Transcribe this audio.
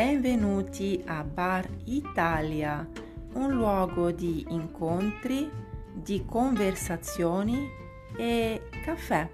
Benvenuti a Bar Italia, un luogo di incontri, di conversazioni e caffè.